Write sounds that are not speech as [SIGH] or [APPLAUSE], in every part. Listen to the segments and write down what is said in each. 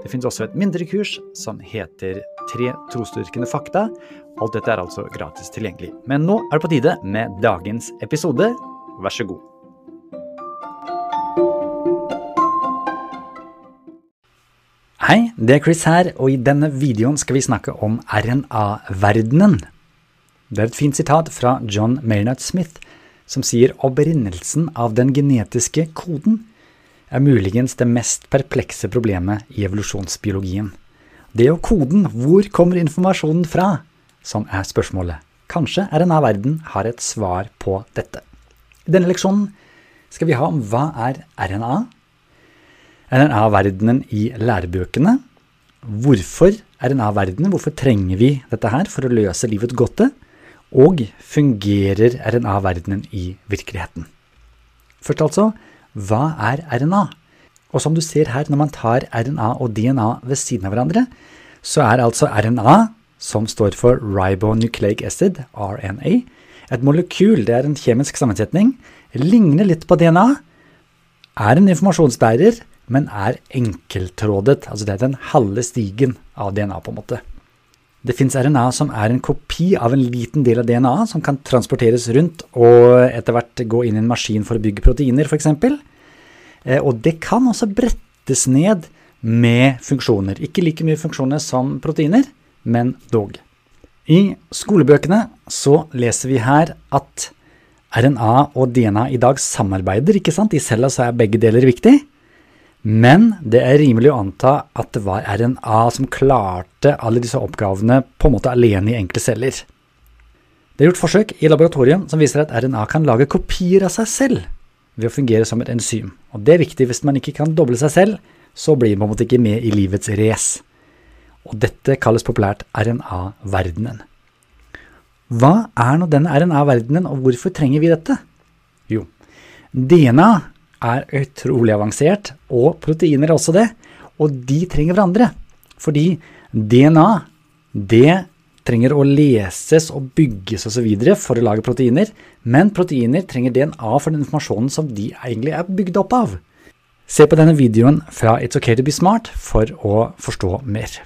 Det finnes også et mindre kurs som heter Tre trosdyrkende fakta. Alt dette er altså gratis tilgjengelig. Men nå er det på tide med dagens episode. Vær så god. Hei, det er Chris her, og i denne videoen skal vi snakke om RNA-verdenen. Det er et fint sitat fra John Maynard Smith, som sier opprinnelsen av den genetiske koden er muligens det mest perplekse problemet i evolusjonsbiologien. Det og koden, hvor kommer informasjonen fra, som er spørsmålet. Kanskje RNA-verden har et svar på dette. I denne leksjonen skal vi ha om hva er RNA, RNA-verdenen i lærebøkene, hvorfor RNA-verdenen, hvorfor trenger vi dette her for å løse livets gåte, og fungerer RNA-verdenen i virkeligheten. Først altså, hva er RNA? Og som du ser her, når man tar RNA og DNA ved siden av hverandre, så er altså RNA, som står for ribonucleic acid, RNA, et molekyl, det er en kjemisk sammensetning, ligner litt på DNA, er en informasjonsbærer, men er enkeltrådet. Altså det er den halve stigen av DNA, på en måte. Det fins RNA som er en kopi av en liten del av DNA, som kan transporteres rundt og etter hvert gå inn i en maskin for å bygge proteiner, f.eks. Eh, og det kan også brettes ned med funksjoner. Ikke like mye funksjoner som proteiner, men dog. I skolebøkene så leser vi her at RNA og DNA i dag samarbeider, ikke sant? I cella så er begge deler viktig. Men det er rimelig å anta at det var RNA som klarte alle disse oppgavene på en måte alene i enkle celler. Det er gjort forsøk i laboratorium som viser at RNA kan lage kopier av seg selv ved å fungere som et enzym. Og det er viktig. Hvis man ikke kan doble seg selv, så blir man på en måte ikke med i livets race. Og dette kalles populært RNA-verdenen. Hva er nå denne RNA-verdenen, og hvorfor trenger vi dette? Jo, DNA er utrolig avansert, og proteiner er også det. Og de trenger hverandre. Fordi DNA, det trenger å leses og bygges osv. for å lage proteiner, men proteiner trenger DNA for den informasjonen som de egentlig er bygd opp av. Se på denne videoen fra It's Okay to be smart for å forstå mer.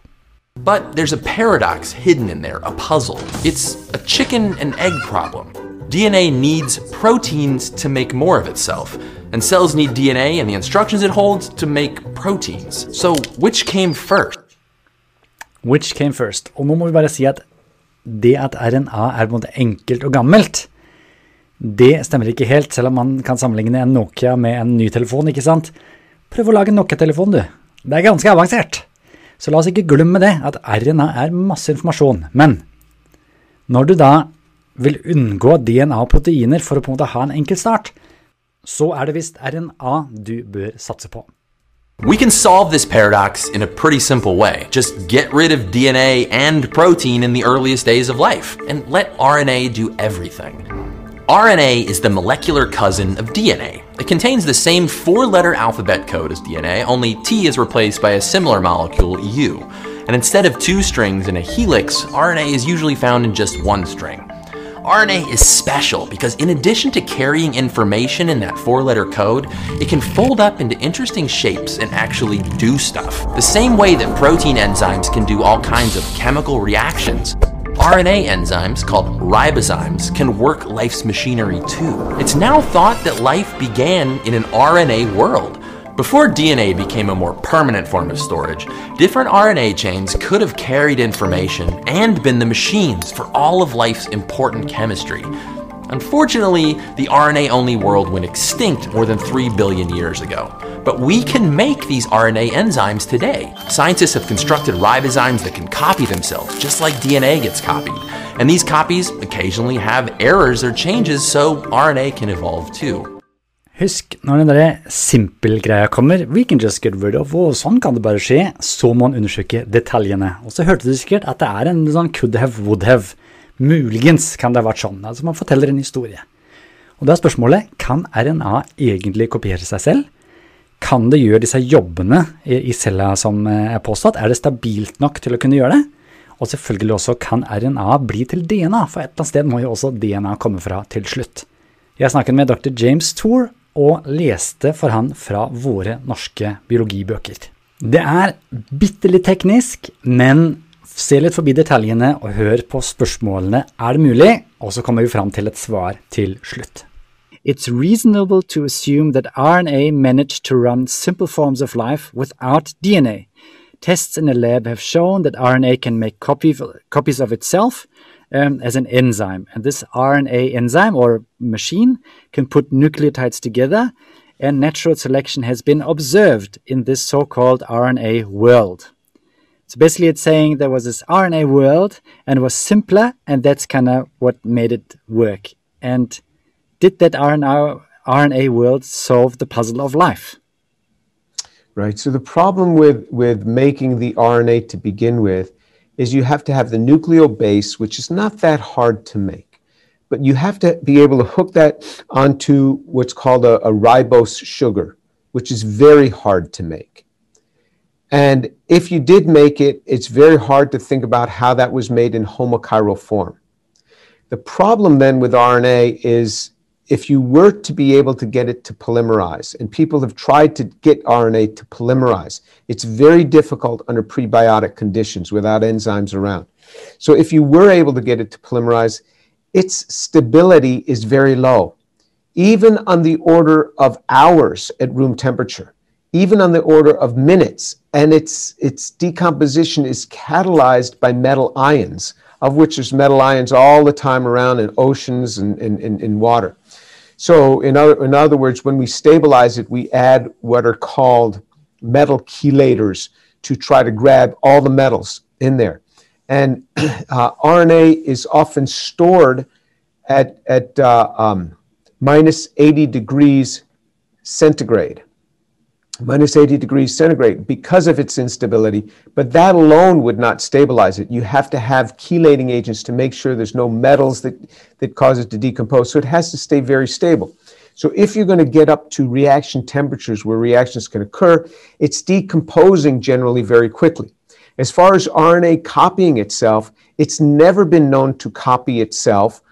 But there's a paradox hidden in there, a puzzle. It's a chicken and egg problem. DNA needs proteins to make more of itself, and cells need DNA and the instructions it holds to make proteins. So, which came first? Which came first? Og nå må vi bare si at det at RNA er på en måte enkelt og gammelt, det stemmer ikke helt, selv om man kan sammenligne en Nokia med en ny telefon, ikke sant? Prøv å lage en Nokia-telefon, du. Det er ganske avansert. Så la oss ikke glemme det, at RNA er masse informasjon. Men når du da vil unngå DNA og proteiner for å på en måte ha en enkel start, så er det visst RNA du bør satse på. We can solve this paradox in a pretty simple way. Just get rid of DNA and protein in the earliest days of life, and let RNA do everything. RNA is the molecular cousin of DNA. It contains the same four letter alphabet code as DNA, only T is replaced by a similar molecule, U. And instead of two strings in a helix, RNA is usually found in just one string. RNA is special because, in addition to carrying information in that four letter code, it can fold up into interesting shapes and actually do stuff. The same way that protein enzymes can do all kinds of chemical reactions. RNA enzymes, called ribozymes, can work life's machinery too. It's now thought that life began in an RNA world. Before DNA became a more permanent form of storage, different RNA chains could have carried information and been the machines for all of life's important chemistry. Unfortunately, the RNA only world went extinct more than 3 billion years ago. But we can make these RNA enzymes today. Scientists have constructed ribozymes that can copy themselves, just like DNA gets copied. And these copies occasionally have errors or changes, so RNA can evolve too. Husk, når den der simpel-greia kommer, we can just get rid of, og sånn kan det bare skje, så må man undersøke detaljene. Og så hørte du sikkert at det er en sånn could have, would have. Muligens kan det ha vært sånn. Altså man forteller en historie. Og da er spørsmålet kan RNA egentlig kopiere seg selv? Kan det gjøre disse jobbene i cella som er påstått? Er det stabilt nok til å kunne gjøre det? Og selvfølgelig også kan RNA bli til DNA, for et eller annet sted må jo også DNA komme fra til slutt. Jeg snakket med dr. James Tour og leste for han fra våre norske biologibøker. Det er bitte litt teknisk, men se litt forbi detaljene og hør på spørsmålene er det mulig, og så kommer vi fram til et svar til slutt. It's reasonable to assume that RNA managed to run simple forms of life without DNA. Tests in the lab have shown that RNA can make copy, copies of itself um, as an enzyme. And this RNA enzyme or machine can put nucleotides together, and natural selection has been observed in this so called RNA world. So basically, it's saying there was this RNA world and it was simpler, and that's kind of what made it work. And did that RNA, RNA world solve the puzzle of life? right? So the problem with, with making the RNA to begin with is you have to have the nucleobase, which is not that hard to make. But you have to be able to hook that onto what's called a, a ribose sugar, which is very hard to make. And if you did make it, it's very hard to think about how that was made in homochiral form. The problem then with RNA is if you were to be able to get it to polymerize, and people have tried to get RNA to polymerize, it's very difficult under prebiotic conditions without enzymes around. So, if you were able to get it to polymerize, its stability is very low, even on the order of hours at room temperature, even on the order of minutes, and its, its decomposition is catalyzed by metal ions, of which there's metal ions all the time around in oceans and in water. So, in other, in other words, when we stabilize it, we add what are called metal chelators to try to grab all the metals in there. And [CLEARS THROAT] uh, RNA is often stored at, at uh, um, minus 80 degrees centigrade minus 80 degrees centigrade because of its instability, but that alone would not stabilize it. You have to have chelating agents to make sure there's no metals that, that cause it to decompose. So it has to stay very stable. So if you're going to get up to reaction temperatures where reactions can occur, it's decomposing generally very quickly. As far as RNA copying itself, it's never been known to copy itself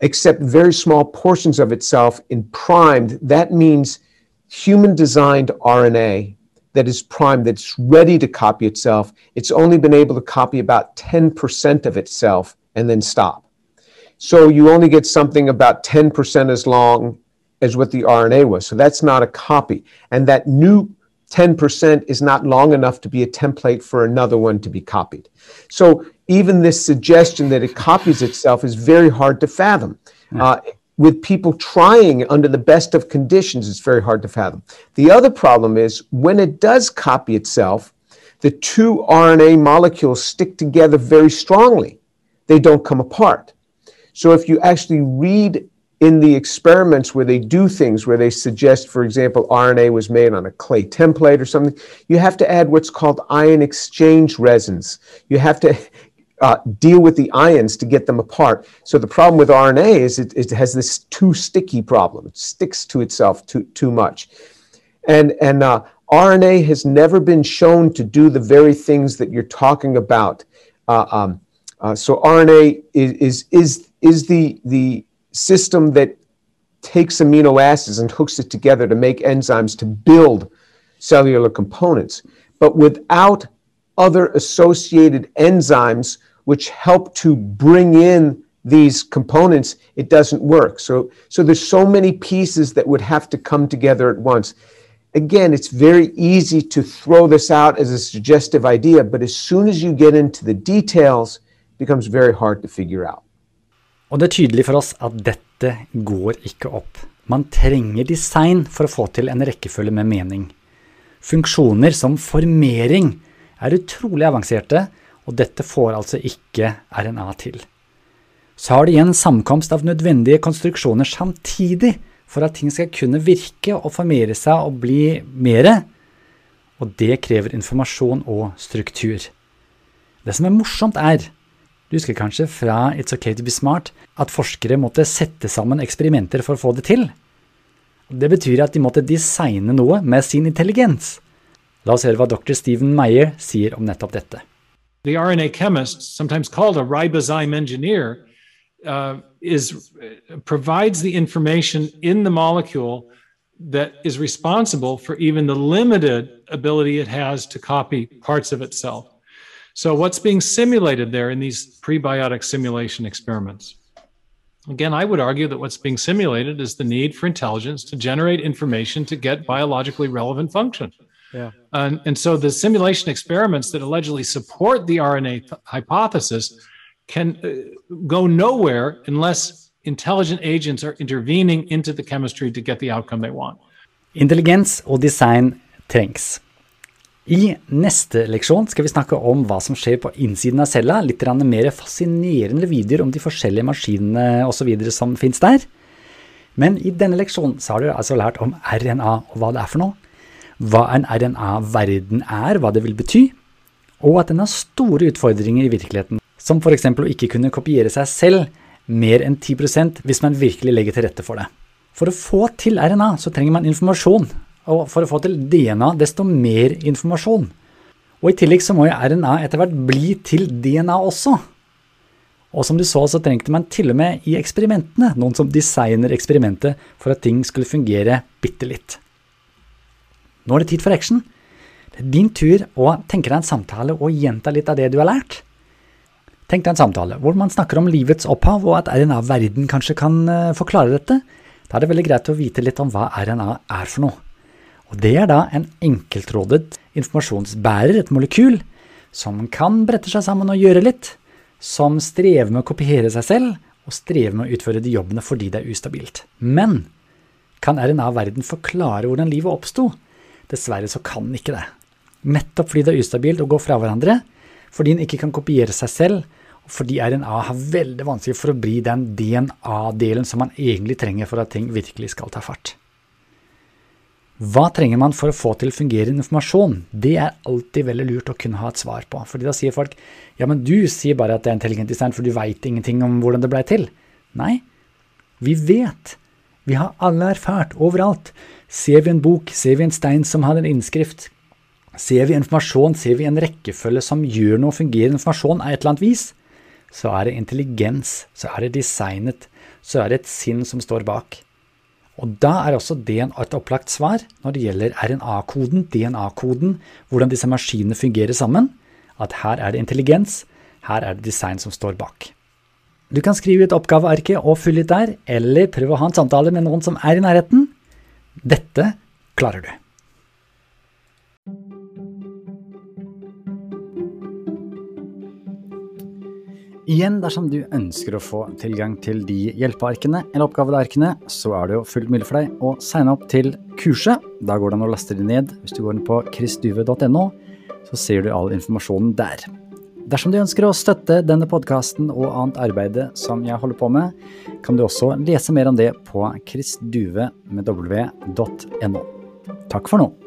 except very small portions of itself in primed. That means human designed RNA that is primed, that's ready to copy itself, it's only been able to copy about 10% of itself and then stop. So you only get something about 10% as long as what the RNA was. So that's not a copy. And that new 10% is not long enough to be a template for another one to be copied. So even this suggestion that it copies itself is very hard to fathom. Mm. Uh, with people trying under the best of conditions, it's very hard to fathom. The other problem is when it does copy itself, the two RNA molecules stick together very strongly. They don't come apart. So if you actually read in the experiments where they do things, where they suggest, for example, RNA was made on a clay template or something, you have to add what's called ion exchange resins. You have to uh, deal with the ions to get them apart. So the problem with RNA is it, it, has this too sticky problem. It sticks to itself too, too much. And, and uh, RNA has never been shown to do the very things that you're talking about. Uh, um, uh, so RNA is, is, is, is the, the system that takes amino acids and hooks it together to make enzymes to build cellular components. But without other associated enzymes which help to bring in these components, it doesn't work. So, so there's so many pieces that would have to come together at once. Again, it's very easy to throw this out as a suggestive idea, but as soon as you get into the details, it becomes very hard to figure out. Og det er tydelig for oss at dette går ikke opp. Man trenger design for å få til en rekkefølge med mening. Funksjoner som formering er utrolig avanserte, og dette får altså ikke RNA til. Så har de igjen samkomst av nødvendige konstruksjoner samtidig for at ting skal kunne virke og formere seg og bli mere, og det krever informasjon og struktur. Det som er morsomt, er Du husker kanskje fra It's OK to be smart at forskere måtte sette sammen eksperimenter for å få det til. Det betyr at de måtte designe noe med sin intelligens. La oss høre hva dr. Meyer sier om nettopp dette. The RNA chemist, sometimes called a ribozyme engineer, uh, is provides the information in the molecule that is responsible for even the limited ability it has to copy parts of itself. So, what's being simulated there in these prebiotic simulation experiments? Again, I would argue that what's being simulated is the need for intelligence to generate information to get biologically relevant function. Yeah. And, and so the simulation experiments that allegedly support the RNA hypothesis can uh, go nowhere unless intelligent agents are intervening into the chemistry to get the outcome they want. Intelligens og design trengs. I neste leksjon skal vi snakke om hva som skjer på innsiden av cella, litt mer fascinerende videoer om de forskjellige maskinene osv. som finnes der. Men i denne leksjonen så har dere altså lært om RNA og hva det er for noe, hva en RNA-verden er, hva det vil bety, og at den har store utfordringer i virkeligheten, som f.eks. å ikke kunne kopiere seg selv mer enn 10% hvis man virkelig legger til rette for det. For å få til RNA så trenger man informasjon, og for å få til DNA desto mer informasjon. Og i tillegg så må jo RNA etter hvert bli til DNA også. Og som du så, så trengte man til og med i eksperimentene noen som designer eksperimentet for at ting skulle fungere bitte litt. Nå er det tid for action. Det er din tur å tenke deg en samtale og gjenta litt av det du har lært. Tenk deg en samtale hvor man snakker om livets opphav, og at RNA-verden kanskje kan eh, forklare dette. Da er det veldig greit å vite litt om hva RNA er for noe. Og det er da en enkeltrådet informasjonsbærer, et molekyl, som kan brette seg sammen og gjøre litt, som strever med å kopiere seg selv, og strever med å utføre de jobbene fordi det er ustabilt. Men kan RNA-verden forklare hvordan livet oppsto? Dessverre så kan den ikke det. Nettopp fordi det er ustabilt å gå fra hverandre, fordi den ikke kan kopiere seg selv, og fordi RNA har veldig vanskelig for å bli den DNA-delen som man egentlig trenger for at ting virkelig skal ta fart. Hva trenger man for å få til fungerende informasjon? Det er alltid veldig lurt å kunne ha et svar på. Fordi da sier folk ja, men du sier bare at det er intelligent design, for du veit ingenting om hvordan det blei til. Nei, vi vet. Vi har alle erfart, overalt. Ser vi en bok, ser vi en stein som har en innskrift, ser vi informasjon, ser vi en rekkefølge som gjør noe fungerende informasjon av et eller annet vis, så er det intelligens, så er det designet, så er det et sinn som står bak. Og da er også det et opplagt svar når det gjelder RNA-koden, DNA-koden, hvordan disse maskinene fungerer sammen. At her er det intelligens, her er det design som står bak. Du kan skrive ut oppgavearket og fylle ut der, eller prøve å ha en samtale med noen som er i nærheten. Dette klarer du. Igjen, dersom du ønsker å få tilgang til de hjelpearkene eller oppgavearkene, så er det jo fullt mulig for deg å signe opp til kurset. Da går det an å laste det ned. Hvis du går inn på chrisduve.no, så ser du all informasjonen der. Dersom du ønsker å støtte denne podkasten og annet arbeid som jeg holder på med, kan du også lese mer om det på chrisduve.no. Takk for nå.